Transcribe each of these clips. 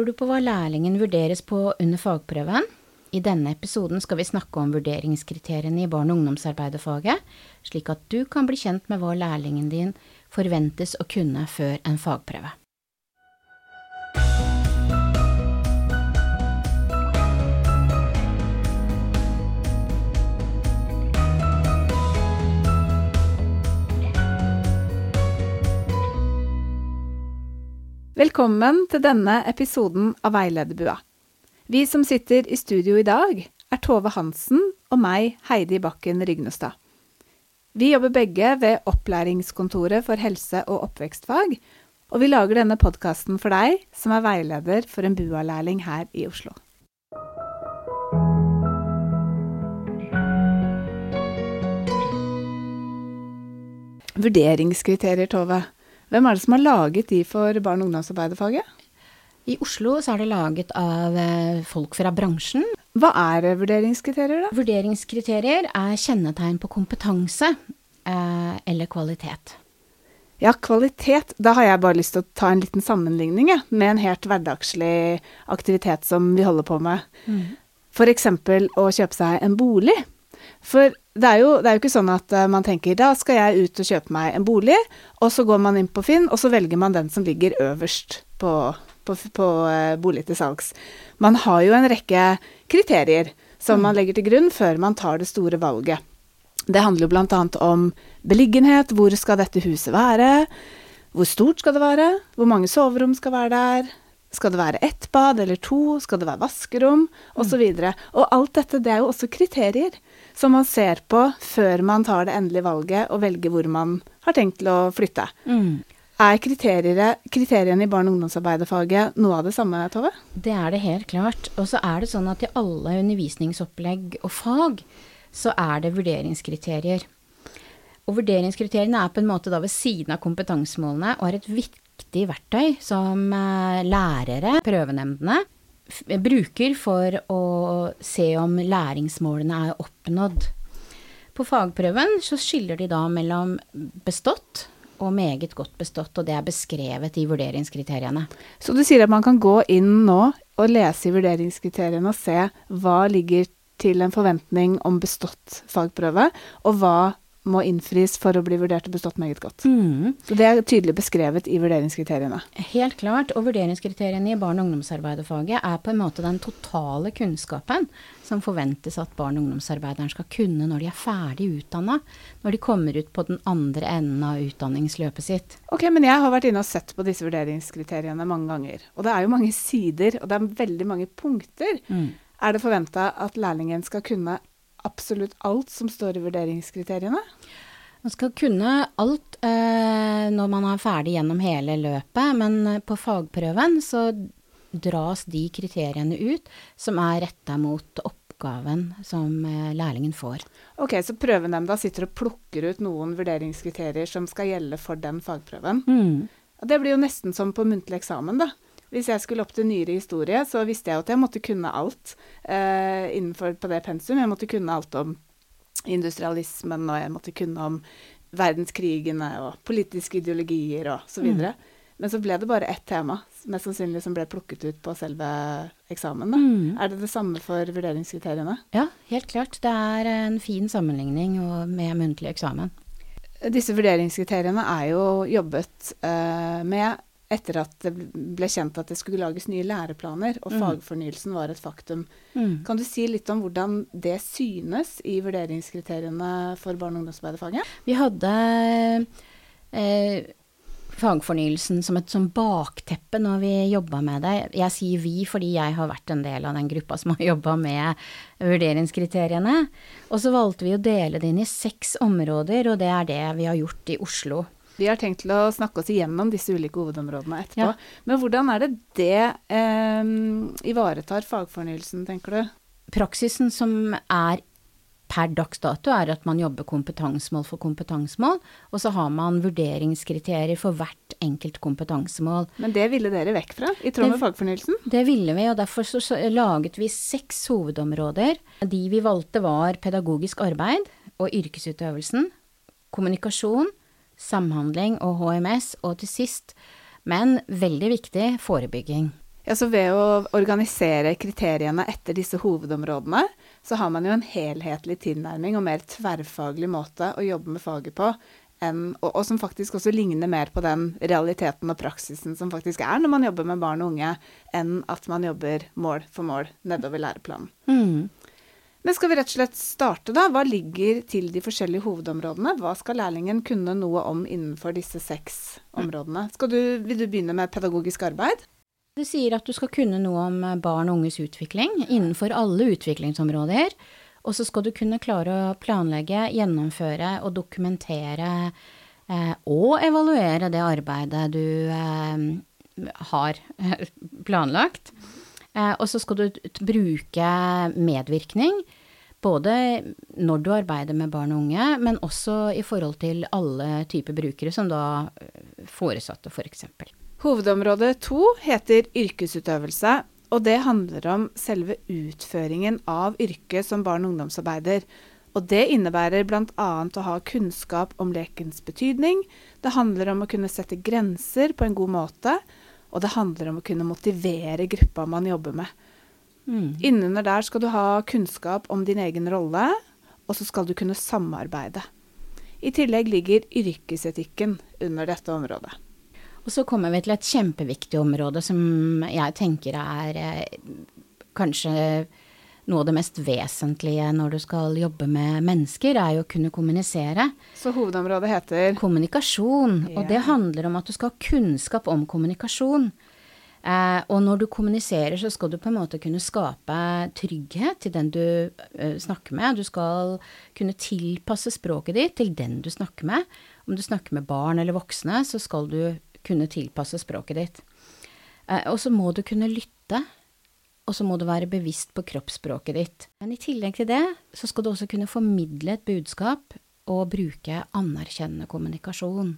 Lurer du på hva lærlingen vurderes på under fagprøven? I denne episoden skal vi snakke om vurderingskriteriene i barne- og ungdomsarbeiderfaget, slik at du kan bli kjent med hva lærlingen din forventes å kunne før en fagprøve. Velkommen til denne episoden av Veilederbua. Vi som sitter i studio i dag, er Tove Hansen og meg, Heidi Bakken Rygnestad. Vi jobber begge ved Opplæringskontoret for helse- og oppvekstfag, og vi lager denne podkasten for deg som er veileder for en BUA-lærling her i Oslo. Vurderingskriterier, Tove. Hvem er det som har laget de for barne- og ungdomsarbeiderfaget? I Oslo så er det laget av eh, folk fra bransjen. Hva er vurderingskriterier, da? Vurderingskriterier er kjennetegn på kompetanse eh, eller kvalitet. Ja, kvalitet. Da har jeg bare lyst til å ta en liten sammenligning jeg, med en helt hverdagslig aktivitet som vi holder på med. Mm. F.eks. å kjøpe seg en bolig. For det er, jo, det er, jo, ikke sånn at uh, man tenker da skal jeg ut og kjøpe meg en bolig, og så går man inn på Finn, og så velger man den som ligger øverst på, på, på uh, bolig til salgs. Man har jo en rekke kriterier som mm. man legger til grunn før man tar det store valget. Det handler jo bl.a. om beliggenhet, hvor skal dette huset være, hvor stort skal det være, hvor mange soverom skal være der, skal det være ett bad eller to? Skal det være vaskerom? Osv. Og, så og alt dette det er jo også kriterier som man ser på før man tar det endelige valget og velger hvor man har tenkt til å flytte. Mm. Er kriteriene i barne- og ungdomsarbeiderfaget noe av det samme, Tove? Det er det helt klart. Og så er det sånn at i alle undervisningsopplegg og fag så er det vurderingskriterier. Og vurderingskriteriene er på en måte da ved siden av kompetansemålene og er et viktig verktøy som eh, lærere, prøvenemndene, bruker for å se om læringsmålene er oppnådd. På fagprøven så skiller de da mellom bestått og meget godt bestått, og det er beskrevet i vurderingskriteriene. Så du sier at man kan gå inn nå og lese i vurderingskriteriene og se hva ligger til en forventning om bestått fagprøve, og hva må innfris for å bli vurdert og bestått meget godt. Mm. Så det er tydelig beskrevet i vurderingskriteriene. Helt klart. Og vurderingskriteriene i barne- og ungdomsarbeiderfaget er på en måte den totale kunnskapen som forventes at barne- og ungdomsarbeideren skal kunne når de er ferdig utdanna. Når de kommer ut på den andre enden av utdanningsløpet sitt. Ok, men jeg har vært inne og sett på disse vurderingskriteriene mange ganger. Og det er jo mange sider, og det er veldig mange punkter. Mm. Er det forventa at lærlingen skal kunne absolutt alt som står i vurderingskriteriene? Man skal kunne alt eh, når man er ferdig gjennom hele løpet, men eh, på fagprøven så dras de kriteriene ut som er retta mot oppgaven som eh, lærlingen får. Ok, Så prøvenemnda sitter og plukker ut noen vurderingskriterier som skal gjelde for den fagprøven. Mm. Det blir jo nesten som på muntlig eksamen, da. Hvis jeg skulle opp til nyere historie, så visste jeg at jeg måtte kunne alt eh, innenfor på det pensum. Jeg måtte kunne alt om industrialismen, og jeg måtte kunne om verdenskrigene og politiske ideologier og så videre. Mm. Men så ble det bare ett tema, mest sannsynlig som ble plukket ut på selve eksamen. Mm. Er det det samme for vurderingskriteriene? Ja, helt klart. Det er en fin sammenligning med muntlig eksamen. Disse vurderingskriteriene er jo jobbet eh, med etter at det ble kjent at det skulle lages nye læreplaner, og mm. fagfornyelsen var et faktum. Mm. Kan du si litt om hvordan det synes i vurderingskriteriene for barne- og ungdomsarbeiderfaget? Vi hadde eh, fagfornyelsen som et sånn bakteppe når vi jobba med det. Jeg sier vi fordi jeg har vært en del av den gruppa som har jobba med vurderingskriteriene. Og så valgte vi å dele det inn i seks områder, og det er det vi har gjort i Oslo. Vi har tenkt til å snakke oss igjennom disse ulike hovedområdene etterpå. Ja. Men hvordan er det det eh, ivaretar fagfornyelsen, tenker du? Praksisen som er per dags dato, er at man jobber kompetansemål for kompetansemål, og så har man vurderingskriterier for hvert enkelt kompetansemål. Men det ville dere vekk fra, i tråd med fagfornyelsen? Det ville vi, og derfor så, så laget vi seks hovedområder. De vi valgte var pedagogisk arbeid og yrkesutøvelsen, kommunikasjon, samhandling og HMS, og til sist, men veldig viktig, forebygging. Ja, så ved å organisere kriteriene etter disse hovedområdene, så har man jo en helhetlig tilnærming og mer tverrfaglig måte å jobbe med faget på, enn, og, og, som faktisk også ligner mer på den realiteten og praksisen som faktisk er når man jobber med barn og unge, enn at man jobber mål for mål nedover læreplanen. Mm. Men skal vi rett og slett starte, da? Hva ligger til de forskjellige hovedområdene? Hva skal lærlingen kunne noe om innenfor disse seks områdene? Du, vil du begynne med pedagogisk arbeid? Det sier at du skal kunne noe om barn og unges utvikling innenfor alle utviklingsområder. Og så skal du kunne klare å planlegge, gjennomføre og dokumentere eh, og evaluere det arbeidet du eh, har planlagt. Eh, og så skal du bruke medvirkning. Både når du arbeider med barn og unge, men også i forhold til alle typer brukere, som da eh, foresatte, f.eks. For Hovedområde to heter yrkesutøvelse, og det handler om selve utføringen av yrket som barne- og ungdomsarbeider. Og det innebærer bl.a. å ha kunnskap om lekens betydning, det handler om å kunne sette grenser på en god måte, og det handler om å kunne motivere gruppa man jobber med. Mm. Innunder der skal du ha kunnskap om din egen rolle, og så skal du kunne samarbeide. I tillegg ligger yrkesetikken under dette området. Og så kommer vi til et kjempeviktig område som jeg tenker er eh, kanskje noe av det mest vesentlige når du skal jobbe med mennesker, er jo å kunne kommunisere. Så hovedområdet heter Kommunikasjon. Yeah. Og det handler om at du skal ha kunnskap om kommunikasjon. Eh, og når du kommuniserer, så skal du på en måte kunne skape trygghet til den du eh, snakker med. Du skal kunne tilpasse språket ditt til den du snakker med. Om du snakker med barn eller voksne, så skal du kunne tilpasse språket ditt. Eh, og så må du kunne lytte og så må du være bevisst på kroppsspråket ditt. Men i tillegg til det, så skal du også kunne formidle et budskap og bruke anerkjennende kommunikasjon.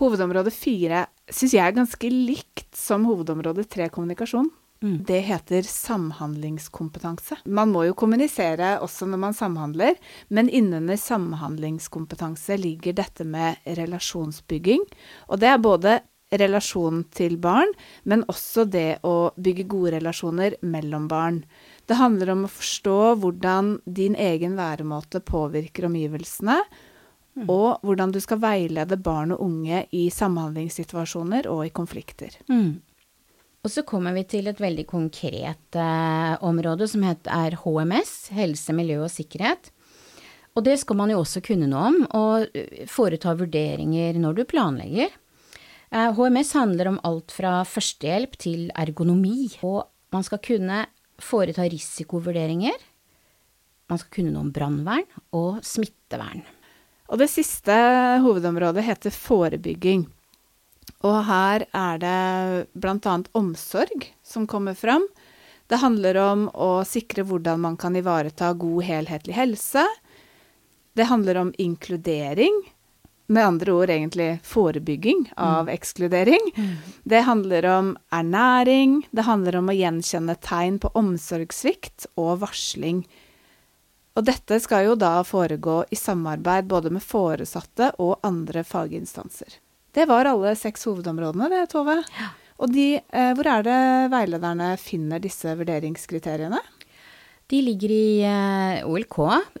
Hovedområde fire syns jeg er ganske likt som hovedområde tre kommunikasjon. Mm. Det heter samhandlingskompetanse. Man må jo kommunisere også når man samhandler, men innunder samhandlingskompetanse ligger dette med relasjonsbygging. Og det er både relasjon til barn, men også det å bygge gode relasjoner mellom barn. Det handler om å forstå hvordan din egen væremåte påvirker omgivelsene, mm. og hvordan du skal veilede barn og unge i samhandlingssituasjoner og i konflikter. Mm. Og så kommer vi til et veldig konkret eh, område som heter HMS, helse, miljø og sikkerhet. Og det skal man jo også kunne noe om, og foreta vurderinger når du planlegger. HMS eh, handler om alt fra førstehjelp til ergonomi, og man skal kunne foreta risikovurderinger. Man skal kunne noe om brannvern og smittevern. Og det siste hovedområdet heter forebygging. Og her er det bl.a. omsorg som kommer fram. Det handler om å sikre hvordan man kan ivareta god helhetlig helse. Det handler om inkludering med andre ord egentlig forebygging av mm. ekskludering. Mm. Det handler om ernæring, det handler om å gjenkjenne tegn på omsorgssvikt og varsling. Og dette skal jo da foregå i samarbeid både med foresatte og andre faginstanser. Det var alle seks hovedområdene, det, Tove. Ja. Og de, eh, hvor er det veilederne finner disse vurderingskriteriene? De ligger i eh, OLK,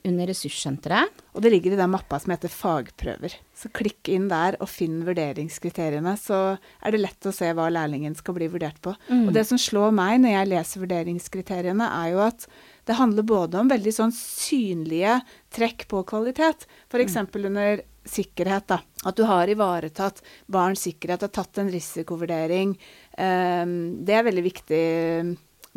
under ressurssenteret. Og det ligger i den mappa som heter fagprøver. Så klikk inn der og finn vurderingskriteriene, så er det lett å se hva lærlingen skal bli vurdert på. Mm. Og det som slår meg når jeg leser vurderingskriteriene, er jo at det handler både om veldig sånn synlige trekk på kvalitet, f.eks. Mm. under sikkerhet, da. At du har ivaretatt barns sikkerhet har tatt en risikovurdering. Um, det er veldig viktig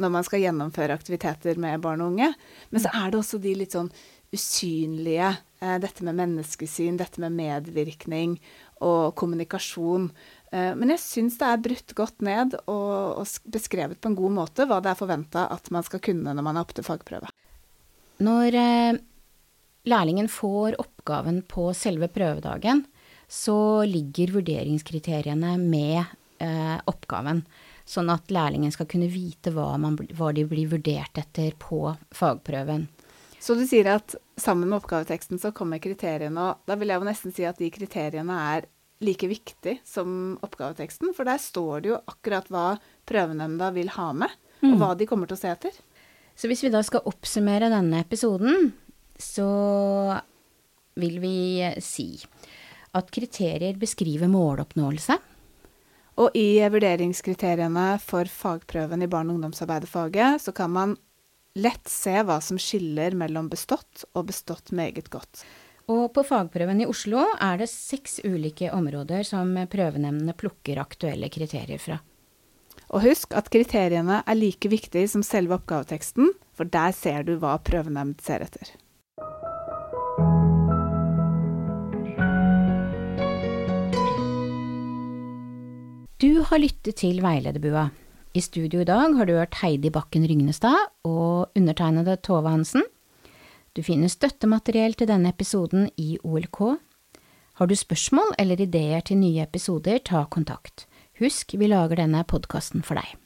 når man skal gjennomføre aktiviteter med barn og unge. Men så er det også de litt sånn usynlige. Eh, dette med menneskesyn, dette med medvirkning og kommunikasjon. Eh, men jeg syns det er brutt godt ned og, og, beskrevet på en god måte hva det er forventa at man skal kunne når man er oppe til fagprøve. Når eh, lærlingen får oppgaven på selve prøvedagen, så ligger vurderingskriteriene med eh, oppgaven sånn at lærlingen skal kunne vite hva, man, hva, de blir vurdert etter på fagprøven. Så du sier at sammen med oppgaveteksten så kommer kriteriene, og da vil jeg jo nesten si at de kriteriene er like viktig som oppgaveteksten, for der står det jo akkurat hva prøvenemnda vil ha med, og hva de kommer til å se etter. Så hvis vi da skal oppsummere denne episoden, så vil vi si at kriterier beskriver måloppnåelse. Og i vurderingskriteriene for fagprøven i barne- og ungdomsarbeiderfaget så kan man lett se hva som skiller mellom bestått og bestått meget godt. Og på fagprøven i Oslo er det seks ulike områder som prøvenemndene plukker aktuelle kriterier fra. Og husk at kriteriene er like viktige som selve oppgaveteksten, for der ser du hva prøvenemnd ser etter. Har lyttet til Veilederbua. I studio i dag har du hørt Heidi Bakken Rygnestad og undertegnede Tove Hansen. Du finner støttemateriell til denne episoden i OLK. Har du spørsmål eller ideer til nye episoder, ta kontakt. Husk, vi lager denne podkasten for deg.